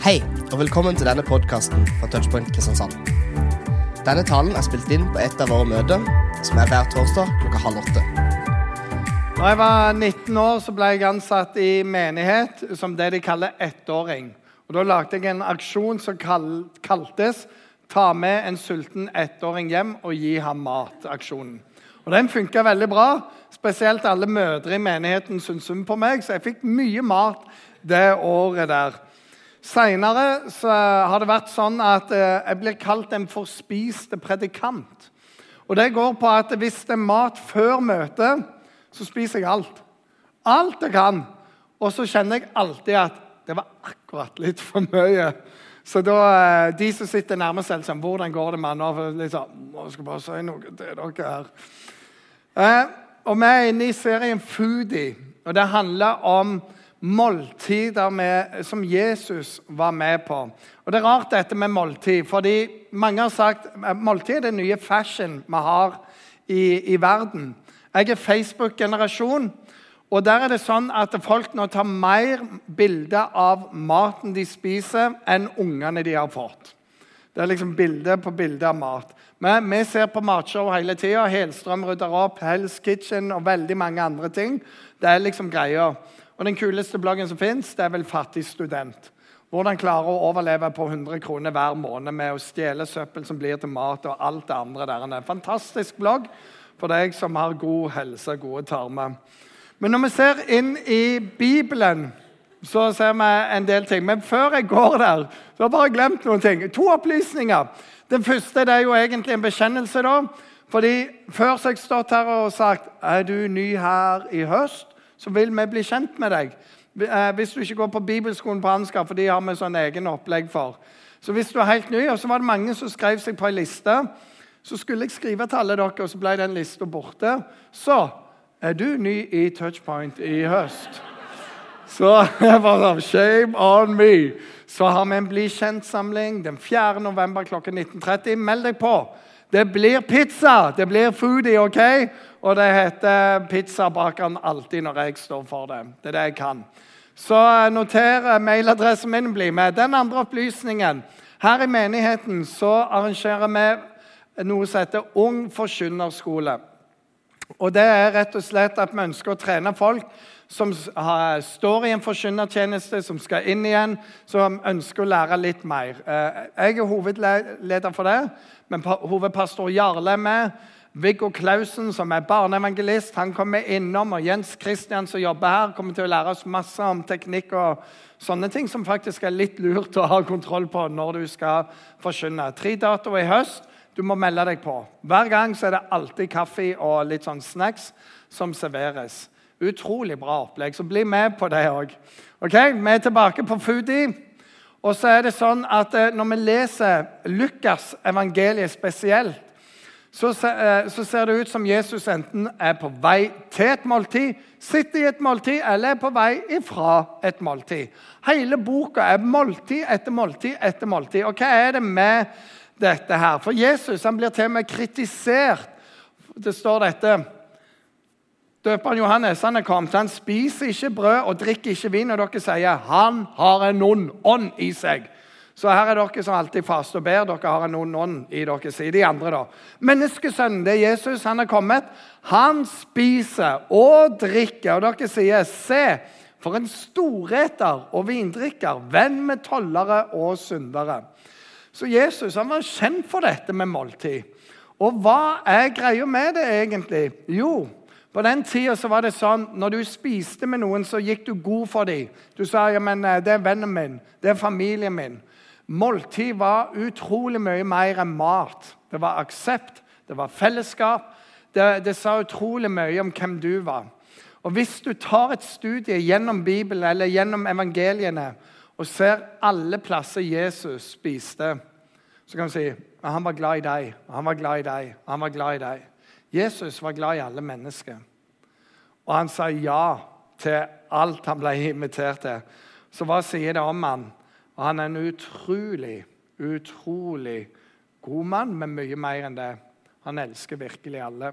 Hei, og velkommen til denne podkasten fra Touchpoint Kristiansand. Denne talen er spilt inn på et av våre møter, som er hver torsdag klokka halv åtte. Da jeg var 19 år, så ble jeg ansatt i menighet som det de kaller ettåring. Og Da lagde jeg en aksjon som kal kaltes 'Ta med en sulten ettåring hjem og gi ham mat'-aksjonen. Og Den funka veldig bra. Spesielt alle mødre i menigheten syntes synd på meg, så jeg fikk mye mat det året der. Seinere har det vært sånn at eh, jeg blir kalt en forspiste predikant. Og Det går på at hvis det er mat før møtet, så spiser jeg alt. Alt jeg kan. Og så kjenner jeg alltid at det var akkurat litt for mye. Så da, eh, de som sitter nærmest selv, sånn, hvordan går det med nå? Liksom, jeg skal bare si noe til dere her. Eh, og Vi er inne i serien Foodie, og det handler om måltider med, som Jesus var med på. Og Det er rart dette med måltid, fordi mange har sagt måltid er den nye fashion vi har i, i verden. Jeg er Facebook-generasjon, og der er det sånn at folk nå tar mer bilder av maten de spiser, enn ungene de har fått. Det er liksom bilde på bilde av mat. Men vi ser på matshow hele tida. Helstrøm rydder opp, Hell's Kitchen og veldig mange andre ting. Det er liksom greia. Og Den kuleste bloggen som fins, er vel Fattig student. Hvordan klare å overleve på 100 kroner hver måned med å stjele søppel som blir til mat, og alt det andre der. En fantastisk blogg for deg som har god helse og gode tarmer. Men når vi ser inn i Bibelen, så ser vi en del ting. Men før jeg går der, så har jeg bare glemt noen ting. To opplysninger. Den første det er jo egentlig en bekjennelse. da. Fordi Før så har jeg stått her og sagt er du ny her i høst, så vil vi bli kjent med deg. Eh, hvis du ikke går på bibelskolen på Ansgar, for de har vi sånn egen opplegg for. Så hvis du er helt ny, og så var det mange som skrev seg på ei liste, så skulle jeg skrive til alle dere, og så ble den lista borte. Så er du ny i Touchpoint i høst. Så jeg var sånn Shame on me. Så har vi en Bli kjent-samling den 4. november klokka 19.30. Meld deg på. Det blir pizza! Det blir foodie, OK? Og det heter Pizzabakeren alltid når jeg står for det. Det er det jeg kan. Så noter mailadressen min. Bli med. Den andre opplysningen. Her i menigheten så arrangerer vi noe som heter Ung forkynnerskole. Og det er rett og slett at vi ønsker å trene folk som står i en forkynnertjeneste, som skal inn igjen, som ønsker å lære litt mer. Eh, jeg er hovedleder for det, men hovedpastor Jarle er med. Viggo Klausen, som er barneevangelist, han kommer innom. Og Jens Christian, som jobber her, kommer til å lære oss masse om teknikk og sånne ting som faktisk er litt lurt å ha kontroll på når du skal forkynne. Tre datoer i høst. Du må melde deg på. Hver gang så er det alltid kaffe og litt sånn snacks som serveres. Utrolig bra opplegg, så bli med på det òg. Okay, vi er tilbake på Foodie. Og så er det sånn at eh, Når vi leser Lukas evangeliet spesielt, så, eh, så, ser det ut som Jesus enten er på vei til et måltid, sitter i et måltid, eller er på vei ifra et måltid. Hele boka er måltid etter måltid etter måltid. Og hva er det med dette her? For Jesus han blir til og med kritisert. Det står dette Døperen Johannes han er kommet. Han spiser ikke brød og drikker ikke vin. Og dere sier han har en ond ånd i seg. Så her er dere som alltid faster og ber. Dere har en ond ånd i dere. Sier de andre, da. Menneskesønnen, det er Jesus, han er kommet. Han spiser og drikker. Og dere sier, se, for en storeter og vindrikker, venn med tollere og syndere. Så Jesus han var kjent for dette med måltid. Og hva er greia med det egentlig? Jo, på den tida var det sånn når du spiste med noen, så gikk du god for dem. Du sa ja, men eh, det er vennen min, det er familien min. Måltid var utrolig mye mer enn mat. Det var aksept, det var fellesskap. Det, det sa utrolig mye om hvem du var. Og Hvis du tar et studie gjennom Bibelen eller gjennom evangeliene og ser alle plasser Jesus spiste, så kan du si at han var glad i deg, han var glad i deg, han var glad i deg. Jesus var glad i alle mennesker. Og han sa ja til alt han ble invitert til. Så hva sier det om han? Og han er en utrolig, utrolig god mann, men mye mer enn det. Han elsker virkelig alle.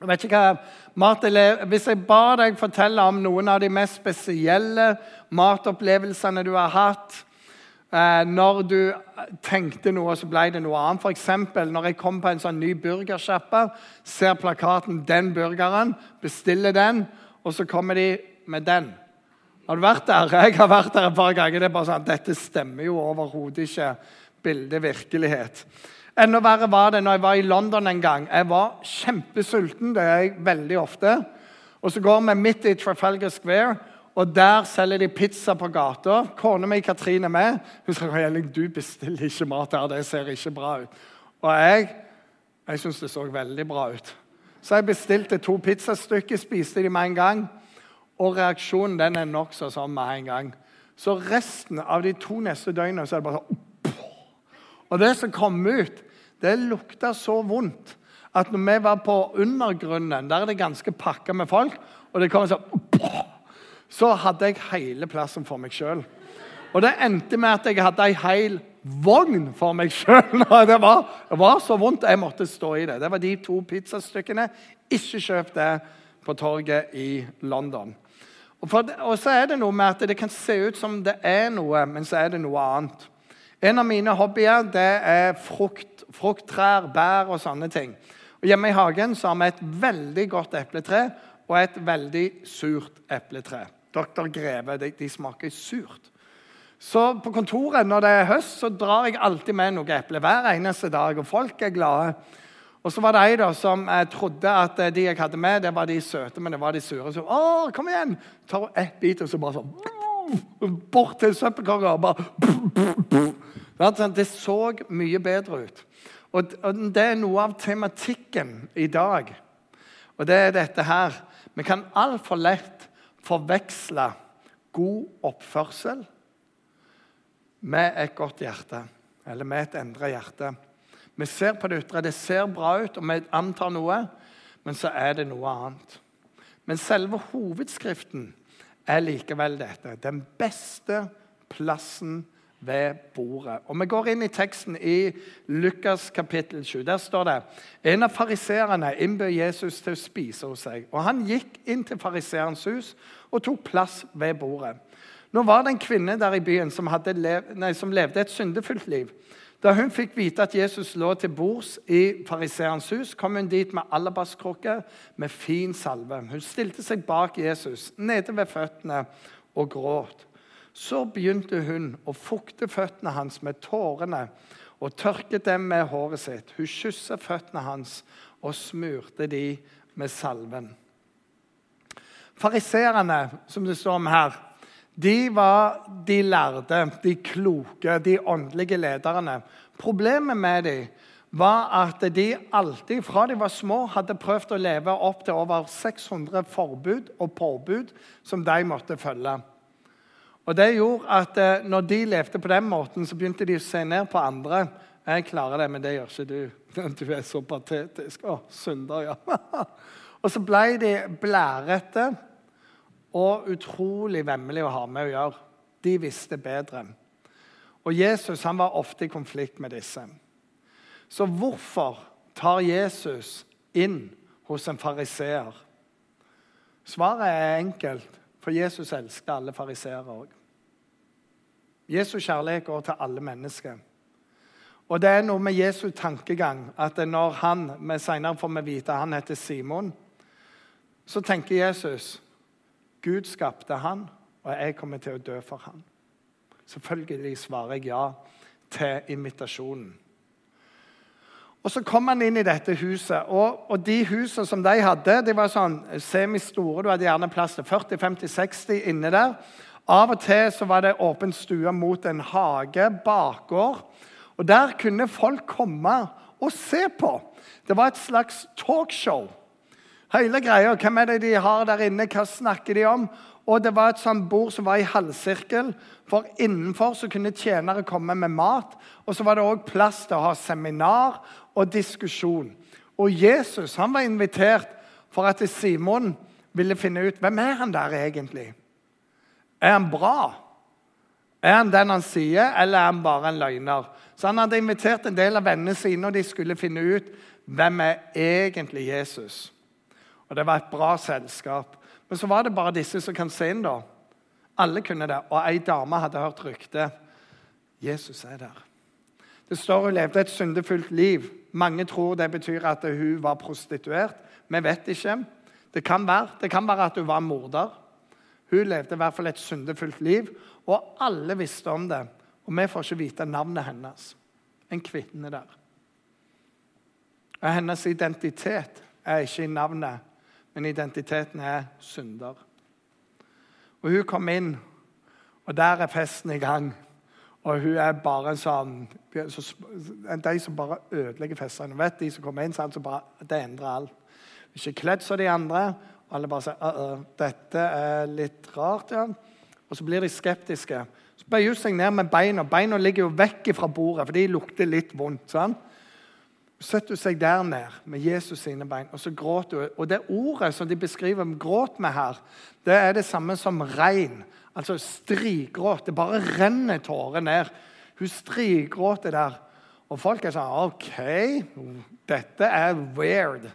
Jeg vet ikke hva, Martin, Hvis jeg ba deg fortelle om noen av de mest spesielle matopplevelsene du har hatt, når du tenkte noe, så ble det noe annet. F.eks. når jeg kom på en sånn ny burgersjappe, ser plakaten 'Den burgeren', bestiller den, og så kommer de med den. Har du vært der? Jeg har vært der et par ganger. det er bare sånn, Dette stemmer jo overhodet ikke bildet virkelighet. Enda verre var det når jeg var i London en gang. Jeg var kjempesulten. Det er jeg veldig ofte. Og så går vi midt i Trafalgar Square, og der selger de pizza på gata. Kona mi Katrine er med. Hun sier du bestiller ikke mat her, det ser ikke bra ut. Og jeg jeg syns det så veldig bra ut. Så jeg bestilte to pizzastykker, spiste de med en gang. Og reaksjonen den er nokså sånn med en gang. Så resten av de to neste døgnene så er det bare sånn Og det som kom ut, det lukta så vondt at når vi var på undergrunnen, der er det ganske pakka med folk, og det kommer sånn så hadde jeg hele plassen for meg sjøl. Og det endte med at jeg hadde ei hel vogn for meg sjøl. Det, det, var så vondt jeg måtte stå i det. Det var de to pizzastykkene. Ikke kjøp det på torget i London. Og, for, og, så er det noe med at det kan se ut som det er noe, men så er det noe annet. En av mine hobbyer det er frukt, frukttrær, bær og sånne ting. Og Hjemme i hagen så har vi et veldig godt epletre og et veldig surt epletre. Dr. Greve. De, de, smaker surt. Så på kontoret når det er høst, så drar jeg alltid med noe eple hver eneste dag. Og folk er glade. Og så var det ei da, som jeg trodde at eh, de jeg hadde med, det var de søte, men det var de sure. Så å, kom igjen! Tar ett bit, og så bare sånn Bort til søppelkorga og bare sånn, Det så mye bedre ut. Og det er noe av tematikken i dag. Og det er dette her. Vi kan altfor lett forveksle god oppførsel med et godt hjerte, eller med et endret hjerte. Vi ser på det ytre, det ser bra ut, og vi antar noe, men så er det noe annet. Men selve hovedskriften er likevel dette. Den beste plassen ved bordet. Og Vi går inn i teksten i Lukas kapittel 7. Der står det en av fariseerne innbød Jesus til å spise hos seg. Og Han gikk inn til fariseerens hus og tok plass ved bordet. Nå var det en kvinne der i byen som, lev, nei, som levde et syndefullt liv. Da hun fikk vite at Jesus lå til bords i fariseerens hus, kom hun dit med alabastkrukke med fin salve. Hun stilte seg bak Jesus, nede ved føttene, og gråt. Så begynte hun å fukte føttene hans med tårene og tørket dem med håret sitt. Hun kysset føttene hans og smurte de med salven. Fariseerne, som det står om her, de var de lærde, de kloke, de åndelige lederne. Problemet med dem var at de alltid, fra de var små, hadde prøvd å leve opp til over 600 forbud og påbud som de måtte følge. Og Det gjorde at eh, når de levde på den måten, så begynte de å se ned på andre. 'Jeg klarer det, men det gjør ikke du.' 'Du er så patetisk.' 'Å, synder, ja.' og så ble de blærete og utrolig vemmelige å ha med å gjøre. De visste bedre. Og Jesus han var ofte i konflikt med disse. Så hvorfor tar Jesus inn hos en fariseer? Svaret er enkelt, for Jesus elsker alle fariseere òg. Jesu kjærlighet går til alle mennesker. Og det er noe med Jesu tankegang at når han vi Senere får vi vite han heter Simon. Så tenker Jesus Gud skapte han, og jeg kommer til å dø for han. Selvfølgelig svarer jeg ja til invitasjonen. Og Så kom han inn i dette huset, og, og de husene som de hadde, de var sånn semistore. Du hadde gjerne plass til 40-50-60 inne der. Av og til så var det åpen stue mot en hage, bakgård. Og Der kunne folk komme og se på. Det var et slags talkshow. Hele greia, Hvem er det de har der inne? Hva snakker de om? Og Det var et sånt bord som var i halvsirkel. For Innenfor så kunne tjenere komme med mat. Og så var det òg plass til å ha seminar og diskusjon. Og Jesus han var invitert for at Simon ville finne ut hvem er han der egentlig er han bra? Er han den han sier, eller er han bare en løgner? Så Han hadde invitert en del av vennene sine, og de skulle finne ut hvem er egentlig Jesus. Og Det var et bra selskap. Men så var det bare disse som kan se inn. da. Alle kunne det. Og ei dame hadde hørt rykte. Jesus er der. Det står hun levde et syndefullt liv. Mange tror det betyr at hun var prostituert. Vi vet ikke. Det kan være, det kan være at hun var morder. Hun levde i hvert fall et syndefullt liv, og alle visste om det. Og vi får ikke vite navnet hennes. En kvinne der. Og hennes identitet er ikke i navnet, men identiteten er synder. Og Hun kom inn, og der er festen i gang. Og hun er bare sånn De som bare ødelegger festene. vet De som kommer inn, sånn, så bare, det endrer alt. Ikke kledd som de andre. Og alle bare sier uh -uh, dette er litt rart. ja. Og så blir de skeptiske. Så bøyer hun seg ned med beina. Beina ligger jo vekk fra bordet, for de lukter litt vondt. sånn. Setter hun seg der ned med Jesus sine bein, og så gråter hun. Og det ordet som de beskriver gråt med her, det er det samme som regn. Altså strigråt. Det bare renner tårer ned. Hun strigråter der. Og folk er sånn OK, dette er weird.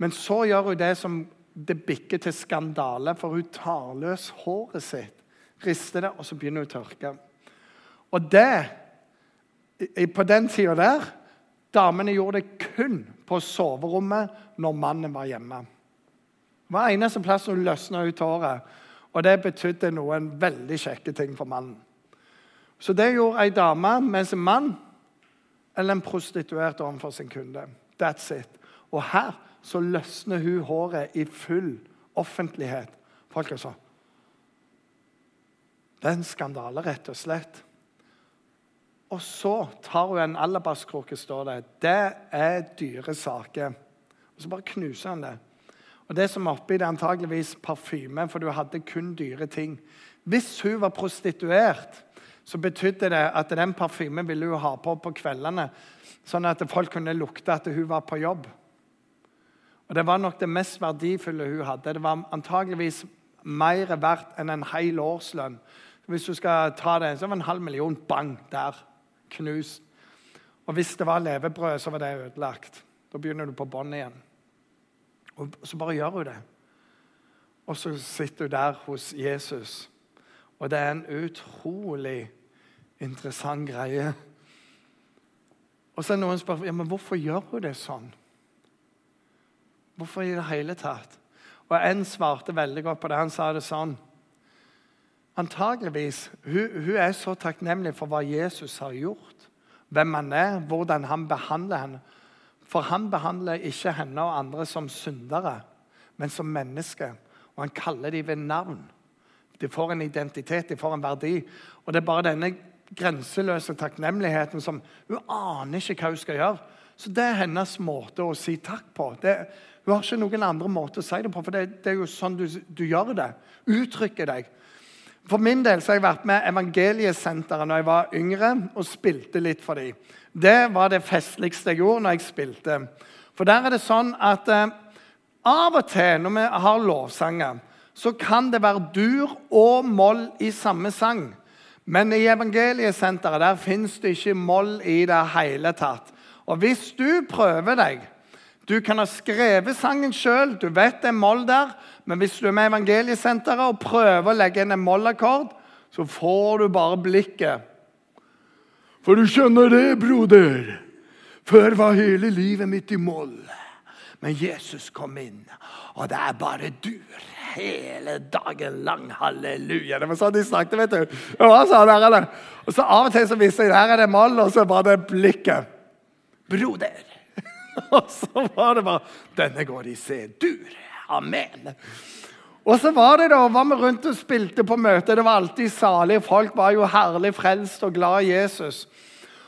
Men så gjør hun det som det bikker til skandale, for hun tar løs håret sitt, rister det, og så begynner hun å tørke. Og det, på den tida der Damene gjorde det kun på soverommet når mannen var hjemme. Det var eneste plass hun løsna ut håret. Og det betydde noen veldig kjekke ting for mannen. Så det gjorde ei dame mens en mann eller en prostituert overfor sin kunde. That's it. Og her så løsner hun håret i full offentlighet. Folk er sånn Det er en skandale, rett og slett. Og så tar hun en alabaskrukke, står det. Det er dyre saker. Og så bare knuser han det. Og Det som er oppi det, er antageligvis parfyme, for du hadde kun dyre ting. Hvis hun var prostituert, så betydde det at den parfymen ville hun ha på på kveldene, sånn at folk kunne lukte at hun var på jobb. Og Det var nok det mest verdifulle hun hadde. Det var antageligvis mer verdt enn en hel årslønn. Hvis du skal ta det, så var det en halv million bang der. Knust. Og hvis det var levebrød, så var det ødelagt. Da begynner du på bånn igjen. Og så bare gjør hun det. Og så sitter hun der hos Jesus. Og det er en utrolig interessant greie. Og så er noen spør ja, men hvorfor gjør hun det sånn. Hvorfor i det hele tatt? Og En svarte veldig godt på det. Han sa det sånn Antageligvis hun, hun er så takknemlig for hva Jesus har gjort, hvem han er, hvordan han behandler henne. For han behandler ikke henne og andre som syndere, men som mennesker. Og han kaller dem ved navn. De får en identitet, de får en verdi. Og det er bare denne grenseløse takknemligheten som Hun aner ikke hva hun skal gjøre. Så det er hennes måte å si takk på. Det, hun har ikke noen andre måte å si det på, for det, det er jo sånn du, du, gjør det. Uttrykker deg. For min del så har jeg vært med Evangeliesenteret når jeg var yngre og spilte litt for dem. Det var det festligste jeg gjorde når jeg spilte. For der er det sånn at eh, av og til når vi har lovsanger, så kan det være dur og moll i samme sang. Men i Evangeliesenteret der fins det ikke moll i det hele tatt. Og hvis du prøver deg Du kan ha skrevet sangen sjøl, du vet det er moll der, men hvis du er med Evangeliesenteret og prøver å legge inn en mollakkord, så får du bare blikket for du skjønner det, broder. Før var hele livet mitt i moll. Men Jesus kom inn, og det er bare dur hele dagen lang. Halleluja. Det var sånn de snakket, vet du. Ja, så der er det. Og så Av og til så viser jeg her er det moll, og så var det blikket. Broder. Og så var det bare Denne går i C-dur. Amen. Og så var det da, var vi rundt og spilte på møtet. Det var alltid salig. Folk var jo herlig frelst og glad i Jesus.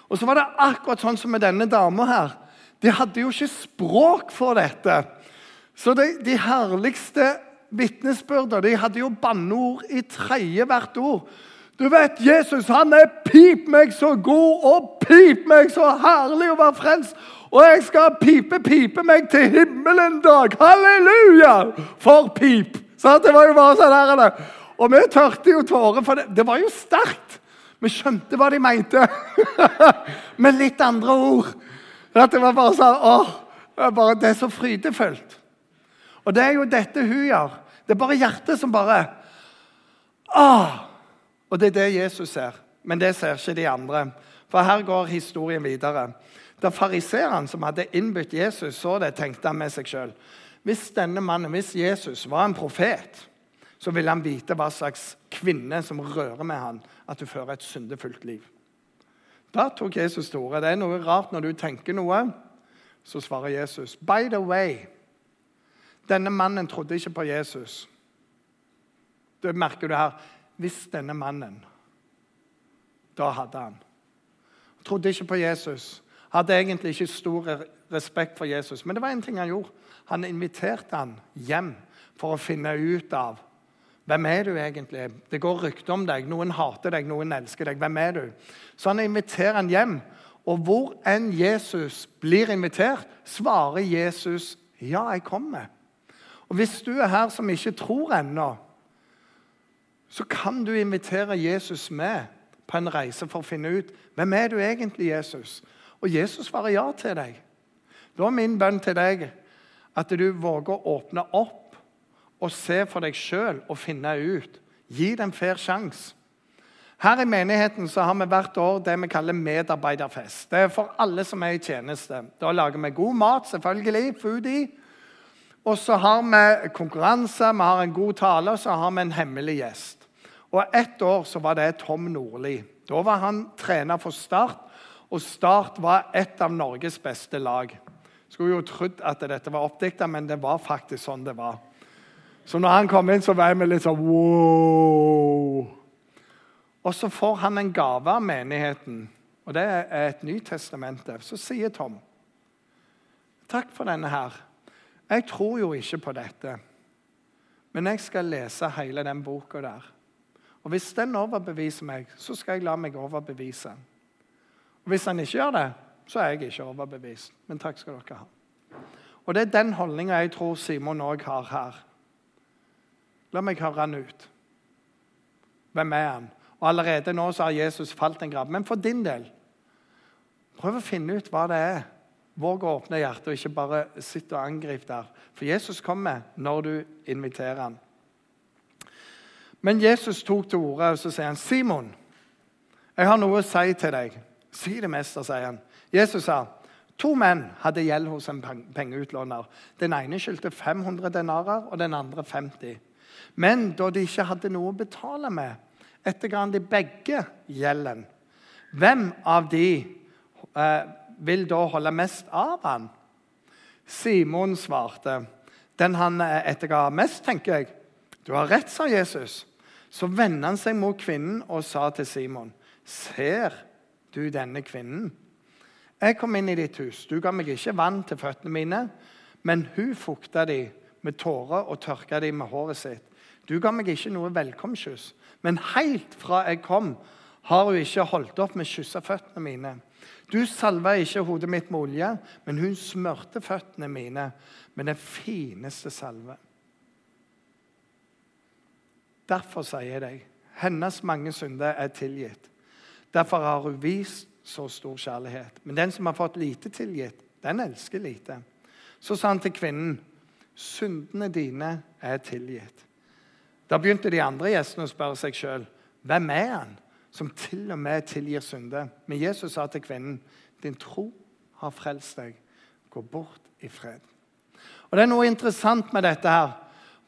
Og så var det akkurat sånn som med denne dama her. De hadde jo ikke språk for dette. Så de, de herligste vitnesbyrder de hadde jo banneord i tredje hvert ord. Du vet, Jesus han er pip meg så god og pip meg så herlig å være frelst. Og jeg skal pipe, pipe meg til himmelen dag. Halleluja! For pip! Så det var jo bare sånn her, Og vi tørte jo tårer, for det, det var jo sterkt. Vi skjønte hva de mente, med litt andre ord. At det var bare sånn åh, bare, det er så frydefullt. Og det er jo dette hun gjør. Det er bare hjertet som bare åh. Og det er det Jesus ser. Men det ser ikke de andre. For her går historien videre. Da fariseeren som hadde innbytt Jesus, så det, tenkte han med seg sjøl Hvis denne mannen, hvis Jesus var en profet, så ville han vite hva slags kvinne som rører med han, at du fører et syndefullt liv. Da tok Jesus til orde. Det er noe rart når du tenker noe, så svarer Jesus. By the way, denne mannen trodde ikke på Jesus. Det merker du her. Hvis denne mannen Da hadde han. Han Trodde ikke på Jesus. Hadde egentlig ikke stor respekt for Jesus. Men det var en ting han gjorde. Han inviterte han hjem for å finne ut av hvem er du egentlig. Det går rykter om deg. Noen hater deg, noen elsker deg. Hvem er du? Så han inviterer han hjem. Og hvor enn Jesus blir invitert, svarer Jesus, 'Ja, jeg kommer'. Og Hvis du er her som ikke tror ennå, så kan du invitere Jesus med på en reise for å finne ut hvem er du egentlig Jesus Og Jesus svarer ja til deg. Da er min bønn til deg at du våger å åpne opp og se for deg sjøl og finne ut. Gi en fair sjanse. Her i menigheten så har vi hvert år det vi kaller medarbeiderfest. Det er for alle som er i tjeneste. Da lager vi god mat, selvfølgelig. Foodie. Og så har vi konkurranse, vi har en god tale, og så har vi en hemmelig gjest. Og Ett år så var det Tom Nordli. Da var han trener for Start, og Start var et av Norges beste lag. Skulle jo trodd at dette var oppdikta, men det var faktisk sånn det var. Så når han kom inn, så var vi litt sånn wow. Og så får han en gave av menigheten, og det er et Nytestamente. Så sier Tom takk for denne her. Jeg tror jo ikke på dette, men jeg skal lese hele den boka der. Og Hvis den overbeviser meg, så skal jeg la meg overbevise. Og Hvis han ikke gjør det, så er jeg ikke overbevist. Men takk skal dere ha. Og Det er den holdninga jeg tror Simon òg har her. La meg høre han ut. Hvem er han? Og Allerede nå så har Jesus falt en grav. Men for din del, prøv å finne ut hva det er. Våg å åpne hjertet og ikke bare sitte og angripe der. For Jesus kommer når du inviterer han. Men Jesus tok til orde og så sier han, 'Simon, jeg har noe å si til deg.' 'Si det, mester', sier han. Jesus sa, To menn hadde gjeld hos en pengeutlåner. Den ene skyldte 500 denarer, og den andre 50. Men da de ikke hadde noe å betale med, etterga de begge gjelden. Hvem av de eh, vil da holde mest av han? Simon svarte, 'Den han eh, etterga mest', tenker jeg. 'Du har rett', sa Jesus. Så vendte han seg mot kvinnen og sa til Simon, 'Ser du denne kvinnen?' Jeg kom inn i ditt hus. Du ga meg ikke vann til føttene mine, men hun fukta de med tårer og tørka de med håret sitt. Du ga meg ikke noe velkomstkyss, men helt fra jeg kom, har hun ikke holdt opp med å kysse føttene mine. Du salva ikke hodet mitt med olje, men hun smørte føttene mine med den fineste salve. Derfor sier jeg deg, hennes mange synder er tilgitt. Derfor har hun vist så stor kjærlighet. Men den som har fått lite tilgitt, den elsker lite. Så sa han til kvinnen, syndene dine er tilgitt. Da begynte de andre gjestene å spørre seg sjøl hvem er han som til og med tilgir synder. Men Jesus sa til kvinnen, din tro har frelst deg. Gå bort i fred. Og Det er noe interessant med dette. her,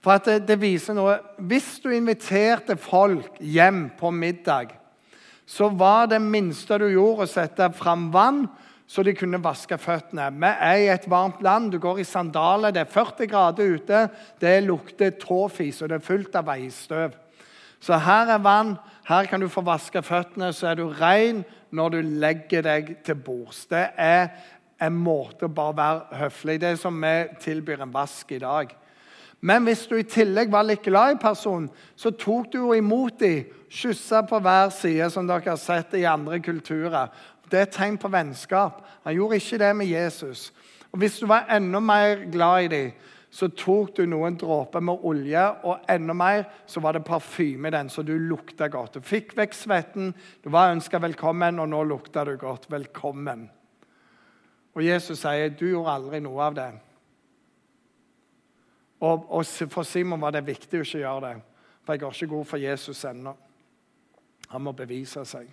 for at det, det viser noe. Hvis du inviterte folk hjem på middag så var det minste du gjorde, å sette fram vann så de kunne vaske føttene. Vi er i et varmt land, du går i sandaler, det er 40 grader ute. Det lukter tåfis, og det er fullt av veistøv. Så her er vann, her kan du få vaske føttene, så er du ren når du legger deg til bords. Det er en måte å bare være høflig Det er som vi tilbyr en vask i dag. Men hvis du i tillegg var litt glad i personen, så tok du jo imot dem. Kyssa på hver side, som dere har sett i andre kulturer. Det er et tegn på vennskap. Han gjorde ikke det med Jesus. Og Hvis du var enda mer glad i dem, så tok du noen dråper med olje, og enda mer så var det parfyme i den, så du lukta godt. Du fikk vekk svetten, du var ønska velkommen, og nå lukta du godt. Velkommen. Og Jesus sier, 'Du gjorde aldri noe av det'. Og, og, For Simon var det viktig å ikke gjøre det. For jeg går ikke god for Jesus ennå. Han må bevise seg.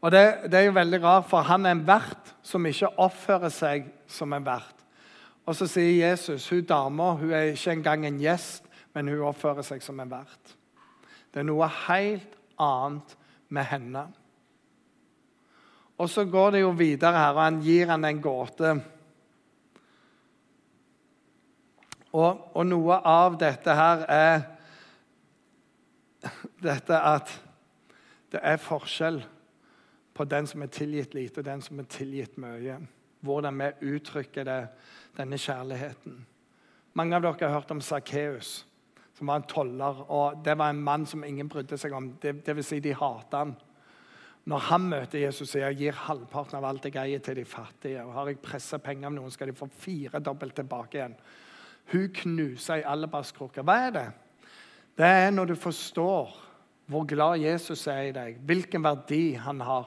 Og det, det, er jo veldig rart, for han er en vert som ikke oppfører seg som en vert. Og så sier Jesus hun dama hun er ikke engang en gjest, men hun oppfører seg som en vert. Det er noe helt annet med henne. Og så går det jo videre her, og han gir henne en gåte. Og, og noe av dette her er dette at det er forskjell på den som er tilgitt lite, og den som er tilgitt mye. Hvordan vi uttrykker det, denne kjærligheten. Mange av dere har hørt om Sakkeus, som var en toller. og Det var en mann som ingen brydde seg om. Det, det vil si, de hatet han. Når han møter Jesus og jeg gir halvparten av alt jeg eier, til de fattige, og har jeg pressa penger av noen, skal de få firedobbelt tilbake igjen. Hun knuser ei alabastkrukke. Hva er det? Det er når du forstår hvor glad Jesus er i deg, hvilken verdi han har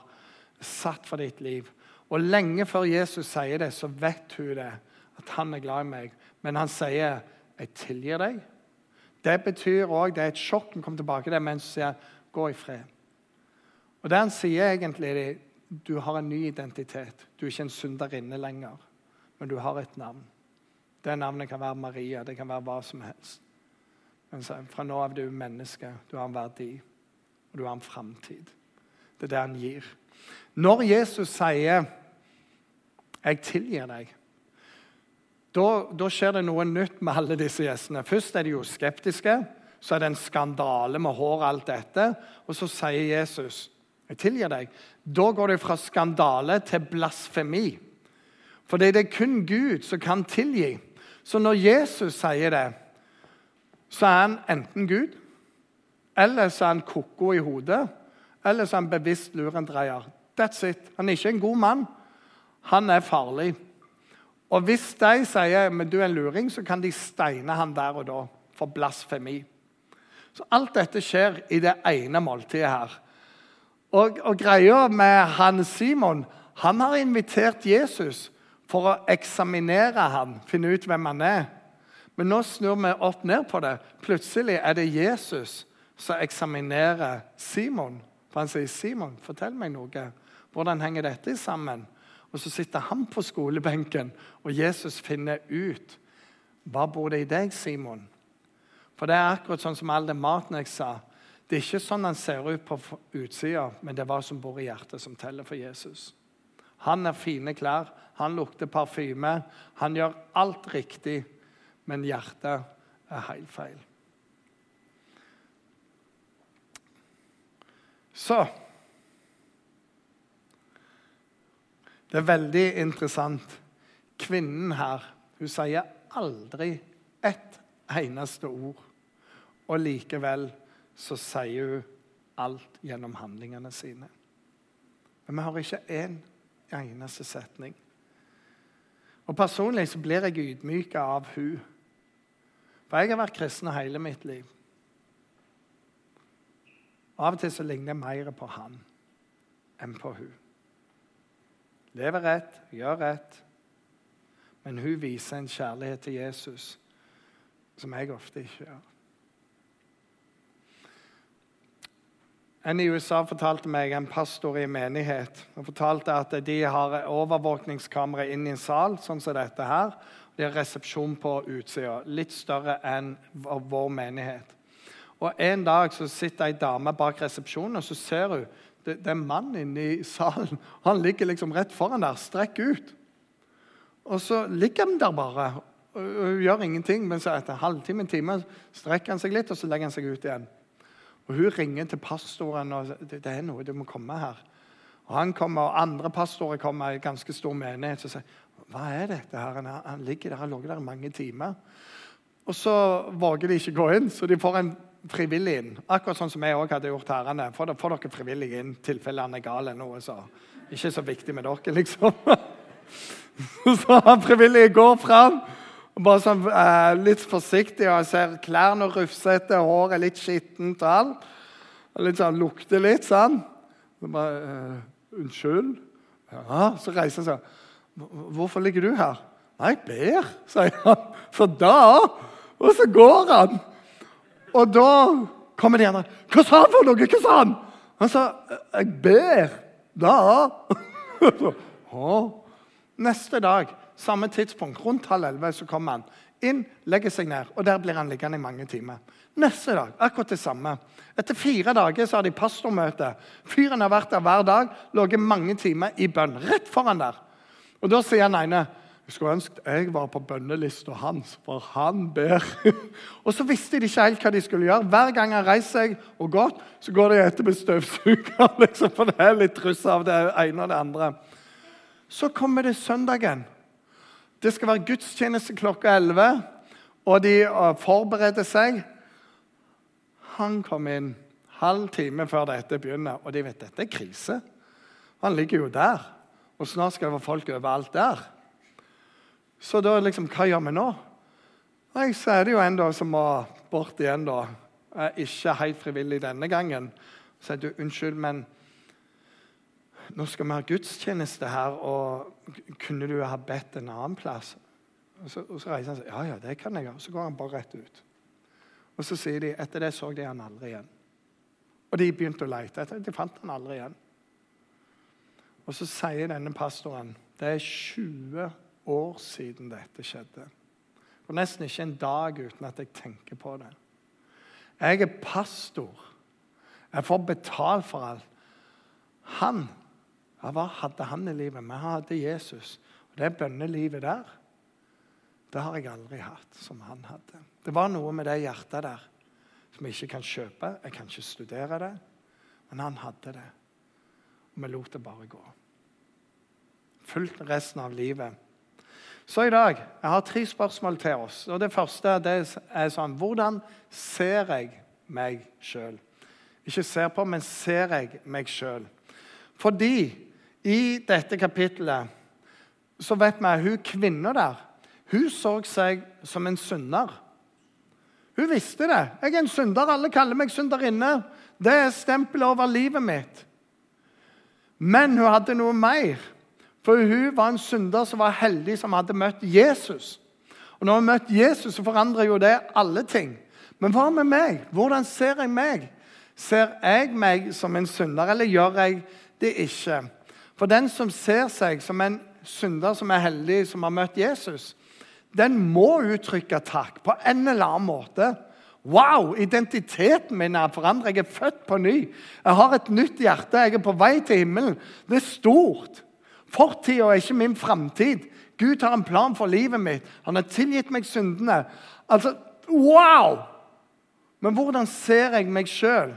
satt for ditt liv. Og lenge før Jesus sier det, så vet hun det, at han er glad i meg. Men han sier, 'Jeg tilgir deg'. Det betyr òg det er et sjokk. Han kommer tilbake til det, mens han sier, 'Gå i fred'. Og det han sier egentlig, er du har en ny identitet. Du er ikke en synderinne lenger, men du har et navn. Det navnet kan være Maria, det kan være hva som helst. Men fra nå av er du menneske. Du har en verdi, og du har en framtid. Det er det han gir. Når Jesus sier 'Jeg tilgir deg', da, skjer det noe nytt med alle disse gjestene. Først er de jo skeptiske. Så er det en skandale med hår og alt dette. Og så sier Jesus 'Jeg tilgir deg'. Da går det fra skandale til blasfemi. For det er kun Gud som kan tilgi. Så når Jesus sier det, så er han enten Gud, eller så er han ko-ko i hodet, eller så er han bevisst lurendreier. That's it. Han er ikke en god mann. Han er farlig. Og hvis de sier men du er en luring, så kan de steine han der og da for blasfemi. Så alt dette skjer i det ene måltidet her. Og, og greia med han Simon Han har invitert Jesus for å eksaminere ham, finne ut hvem han er. Men nå snur vi opp ned på det. Plutselig er det Jesus som eksaminerer Simon. For han sier, 'Simon, fortell meg noe. Hvordan henger dette sammen?' Og Så sitter han på skolebenken, og Jesus finner ut hva bor det i deg, Simon. For det er akkurat sånn som all den maten jeg sa. Det er ikke sånn han ser ut på utsida, men det er hva som bor i hjertet, som teller for Jesus. Han har fine klær, han lukter parfyme, han gjør alt riktig, men hjertet er helt feil. Så Det er veldig interessant. Kvinnen her hun sier aldri ett eneste ord. Og likevel så sier hun alt gjennom handlingene sine. Men vi har ikke én eneste setning. Og Personlig så blir jeg ydmyka av hun. For jeg har vært kristen hele mitt liv. Av og til så ligner jeg mer på han enn på hun. Lever rett, gjør rett. Men hun viser en kjærlighet til Jesus som jeg ofte ikke gjør. En i USA fortalte meg, en pastor i menighet og fortalte at de har overvåkningskamera inn i en sal sånn som dette her. De har resepsjon på utsida, litt større enn vår menighet. Og En dag så sitter ei dame bak resepsjonen, og så ser hun det, det er en mann inne i salen. Han ligger liksom rett foran der, strekk ut. Og så ligger han der bare og, og gjør ingenting. Men så etter en halvtime, en time strekker han seg litt, og så legger han seg ut igjen. Og Hun ringer til pastoren og det, er noe, du må komme her. Og Han kommer, og andre pastorer kommer i ganske stor menighet og sier hva er dette her? Han, han ligger der, han lå der i mange timer. Og så våger de ikke gå inn, så de får en frivillig inn. Akkurat sånn som jeg også hadde gjort herrene. Få, dere frivillige inn i tilfelle han er gal eller noe. så Ikke så viktig med dere, liksom. så han frivillige går fram. Bare sånn, eh, Litt forsiktig, og jeg ser klærne rufsete, håret litt skittent og alt. Litt sånn, Lukter litt sånn. Så bare eh, 'Unnskyld?' Ja, Så reiser han seg. 'Hvorfor ligger du her?' 'Nei, jeg ber', sier han. For da Og så går han. Og da kommer de andre. 'Hva sa han for noe?' Hva sa han? Han sa, 'Jeg ber'. Da? Neste dag, samme tidspunkt, rundt halv elleve, så kommer han inn, legger seg ned, og der blir han liggende i mange timer. Neste dag, akkurat det samme. Etter fire dager så har de pastormøte. Fyren har vært der hver dag, ligget mange timer i bønn. Rett foran der. Og Da sier han ene jeg skulle ønske jeg var på bønnelista hans, for han ber. og så visste de ikke helt hva de skulle gjøre. Hver gang han reiser seg og gått, så går de etter med støvsuger. Liksom, for det er litt truss av det ene og det andre. Så kommer det søndagen. Det skal være gudstjeneste klokka 11, og de uh, forbereder seg. Han kom inn halv time før dette begynner, og de vet dette er krise. Han ligger jo der, og snart skal det være folk overalt der. Så da liksom, hva gjør vi nå? Nei, Så er det jo en da som må bort igjen, da. Ikke helt frivillig denne gangen. Så sier du unnskyld, men nå skal vi ha gudstjeneste her, og kunne du ha bedt en annen plass? Og så, og så reiser han seg. Ja, ja, det kan jeg gjøre. Så går han bare rett ut. Og så sier de etter det så de han aldri igjen. Og de begynte å lete etter De fant han aldri igjen. Og så sier denne pastoren det er 20 år siden dette skjedde. Og nesten ikke en dag uten at jeg tenker på det. Jeg er pastor. Jeg får betalt for alt. Han ja, Hva hadde han i livet? Vi hadde Jesus. Og Det bønnelivet der, det har jeg aldri hatt som han hadde. Det var noe med det hjertet der som jeg ikke kan kjøpe. Jeg kan ikke studere det. Men han hadde det. Og vi lot det bare gå. Fulgt resten av livet så i dag jeg har tre spørsmål til oss. og Det første det er sånn Hvordan ser jeg meg sjøl? Ikke ser på, men ser jeg meg sjøl? Fordi i dette kapittelet så vet vi at hun kvinna der hun så seg som en synder. Hun visste det. 'Jeg er en synder. Alle kaller meg synderinne.' Det er stempelet over livet mitt. Men hun hadde noe mer. For hun var en synder som var heldig, som hadde møtt Jesus. Og Når hun møtte Jesus, så forandrer jo det alle ting. Men hva med meg? Hvordan ser jeg meg? Ser jeg meg som en synder, eller gjør jeg det ikke? For den som ser seg som en synder som er heldig, som har møtt Jesus, den må uttrykke takk på en eller annen måte. Wow, identiteten min er forandret. Jeg er født på ny. Jeg har et nytt hjerte. Jeg er på vei til himmelen. Det er stort. Fortida er ikke min framtid. Gud har en plan for livet mitt. Han har tilgitt meg syndene. Altså, Wow! Men hvordan ser jeg meg sjøl?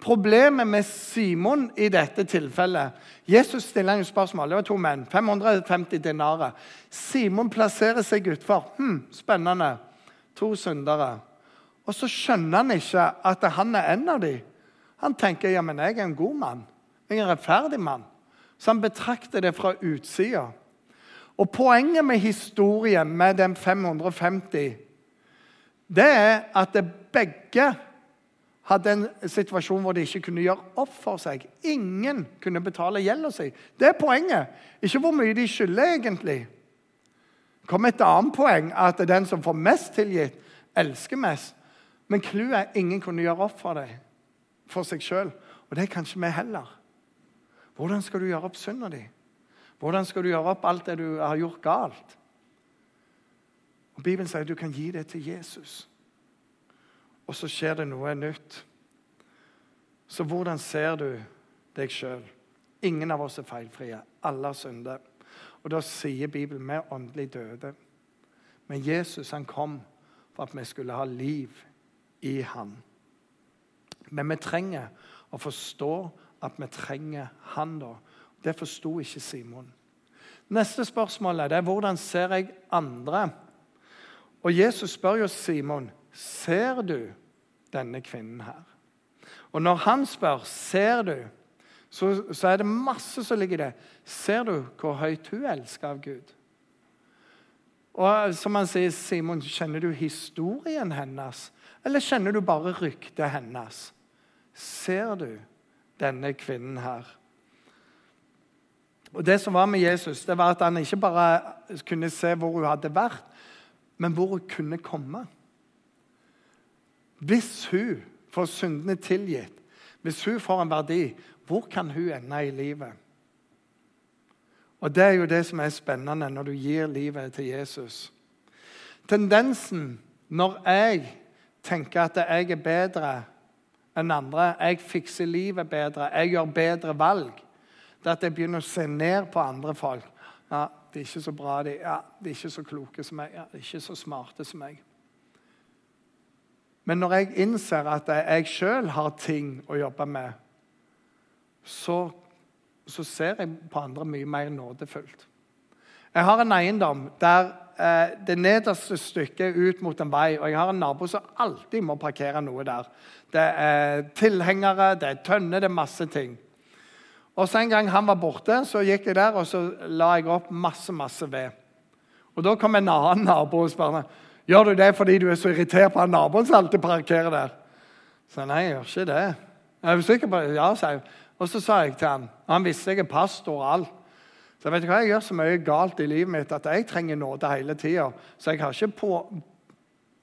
Problemet med Simon i dette tilfellet Jesus stiller en spørsmål. Det var to menn. 550 dinarer. Simon plasserer seg utfor. Hm, spennende. To syndere. Og så skjønner han ikke at han er en av dem. Han tenker ja, men jeg er en god mann. Jeg er en rettferdig mann. Så han betrakter det fra utsida. Og Poenget med historien med den 550 det er at begge hadde en situasjon hvor de ikke kunne gjøre opp for seg. Ingen kunne betale gjelda si. Det er poenget. Ikke hvor mye de skylder, egentlig. Det kom et annet poeng, at den som får mest tilgitt, elsker mest. Men clouet er ingen kunne gjøre opp for deg, for seg sjøl. Og det er kanskje vi heller. Hvordan skal du gjøre opp synda di? Hvordan skal du gjøre opp alt det du har gjort galt? Og Bibelen sier at du kan gi det til Jesus. Og så skjer det noe nytt. Så hvordan ser du deg sjøl? Ingen av oss er feilfrie. Alle har syndet. Og da sier Bibelen vi er åndelig døde. Men Jesus han kom for at vi skulle ha liv i han. Men vi trenger å forstå at vi trenger han da. Det forsto ikke Simon. Neste spørsmål er hvordan ser jeg andre? Og Jesus spør jo Simon ser du denne kvinnen her. Og når han spør ser du, så, så er det masse som ligger i det. Ser du hvor høyt hun elsker av Gud? Og som han sier, Simon, Kjenner du historien hennes, eller kjenner du bare ryktet hennes? Ser du denne kvinnen her. Og Det som var med Jesus, det var at han ikke bare kunne se hvor hun hadde vært, men hvor hun kunne komme. Hvis hun får syndene tilgitt, hvis hun får en verdi, hvor kan hun ende i livet? Og Det er jo det som er spennende når du gir livet til Jesus. Tendensen når jeg tenker at jeg er bedre enn andre, jeg fikser livet bedre, jeg gjør bedre valg, det er at jeg begynner å se ned på andre folk. Ja, De er ikke så bra, de, ja, de er ikke så kloke som meg, ja, de er ikke så smarte som meg. Men når jeg innser at jeg sjøl har ting å jobbe med, så, så, ser jeg på andre mye mer nådefullt. Jeg har en eiendom der eh, det nederste stykket er ut mot en vei, og jeg har en nabo som alltid må parkere noe der. Det er tilhengere, det er tønner, det er masse ting. Og så En gang han var borte, så gikk jeg der og så la jeg opp masse masse ved. Og Da kom en annen nabo og spurte Gjør du det fordi du er så irritert på han naboen som alltid parkerer der. Så nei, jeg gjør ikke det. Jeg er sikker på det. Ja, sa jeg. Og så sa jeg til han, Han visste jeg er pastor og alt. Så vet du hva, jeg gjør så mye galt i livet mitt at jeg trenger nåde hele tida. Så jeg har, på,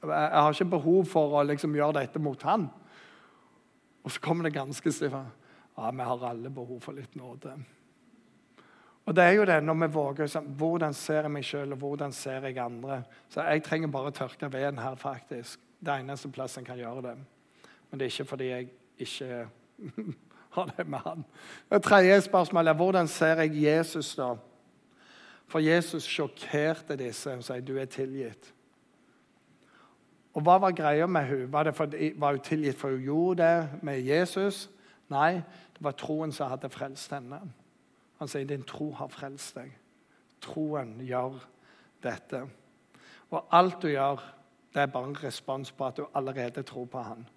jeg har ikke behov for å liksom gjøre dette mot han. Og så kommer det ganske stift. Ja, vi har alle behov for litt nåde. Og det er jo det når vi våger Hvordan ser jeg meg sjøl, og hvordan ser jeg andre? Så Jeg trenger bare å tørke veden her, faktisk. Det eneste plassen en kan gjøre det. Men det er ikke fordi jeg ikke har det med han. Det tredje spørsmålet er hvordan ser jeg Jesus, da? For Jesus sjokkerte disse og sa du er tilgitt. Og Hva var greia med henne? Var, var hun tilgitt for hun gjorde det med Jesus? Nei, det var troen som hadde frelst henne. Han sier, 'Din tro har frelst deg'. Troen gjør dette. Og alt du gjør, det er bare en respons på at du allerede tror på han.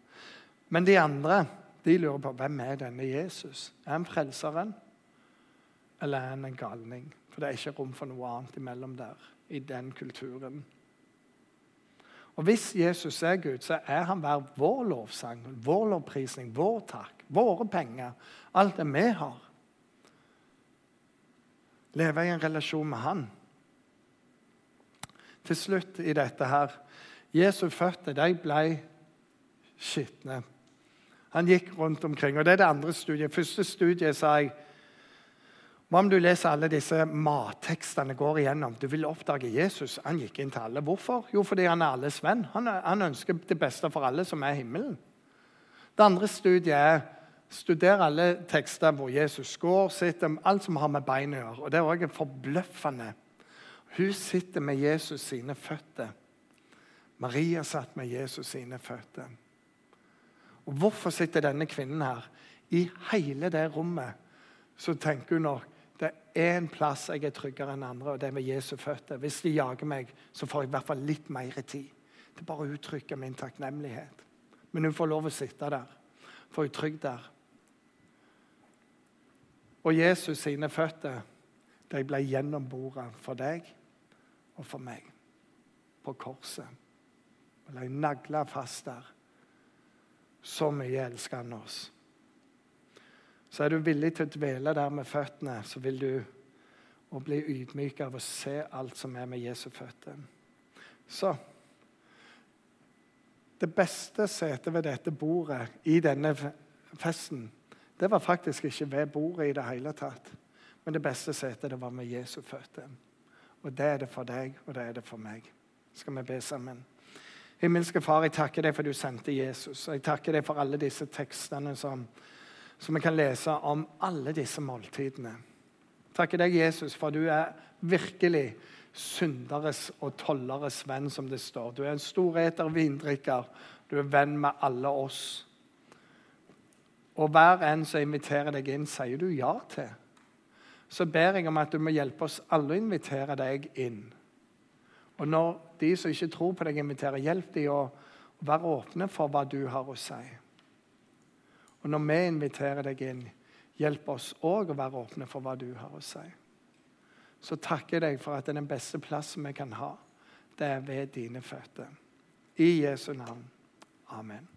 Men de andre de lurer på hvem er denne Jesus. Er han frelseren, eller er han en galning? For det er ikke rom for noe annet imellom der, i den kulturen. Og Hvis Jesus er Gud, så er han hver vår lovsang, vår lovprisning, vår takk, våre penger, alt det vi har. Leve i en relasjon med Han. Til slutt i dette her Jesu føtter de ble skitne. Han gikk rundt omkring. og Det er det andre studiet. Første studiet sa jeg hva om du leser alle disse mattekstene går igjennom? Du vil oppdage Jesus. Han gikk inn til alle. Hvorfor? Jo, fordi han er alles venn. Han, han ønsker det beste for alle som er himmelen. Det andre studiet er Studer alle tekster hvor Jesus går, sitter, alt som har med bein å gjøre. Og Det er også forbløffende. Hun sitter med Jesus sine føtter. Maria satt med Jesus sine føtter. Og Hvorfor sitter denne kvinnen her? I hele det rommet så tenker hun nok det er en plass jeg er tryggere enn andre, og det er ved Jesu føtter. Hvis de jager meg, så får jeg i hvert fall litt mer tid. Det er bare å uttrykke min takknemlighet. Men hun får lov å sitte der. for hun er trygg der. Og Jesus sine føtter de ble gjennomboret for deg og for meg på korset. Ble nagla fast der. Så mye elsker han oss. Så er du villig til å dvele der med føttene, så vil du og bli ydmyk av å se alt som er med Jesu føtter. Så Det beste setet ved dette bordet i denne festen det var faktisk ikke ved bordet i det hele tatt. Men det beste setet det var med Jesu føtter. Og det er det for deg, og det er det for meg. Skal vi be sammen? Himmelske Far, jeg takker deg for du sendte Jesus. Og jeg takker deg for alle disse tekstene som, som vi kan lese om alle disse måltidene. Takker deg, Jesus, for du er virkelig synderes og tolleres venn, som det står. Du er en storeter vindrikker. Du er venn med alle oss. Og hver en som inviterer deg inn, sier du ja til. Så ber jeg om at du må hjelpe oss alle å invitere deg inn. Og når de som ikke tror på deg, inviterer, hjelp de å være åpne for hva du har å si. Og når vi inviterer deg inn, hjelp oss òg å være åpne for hva du har å si. Så takker jeg deg for at det er den beste plassen vi kan ha, det er ved dine føtter. I Jesu navn. Amen.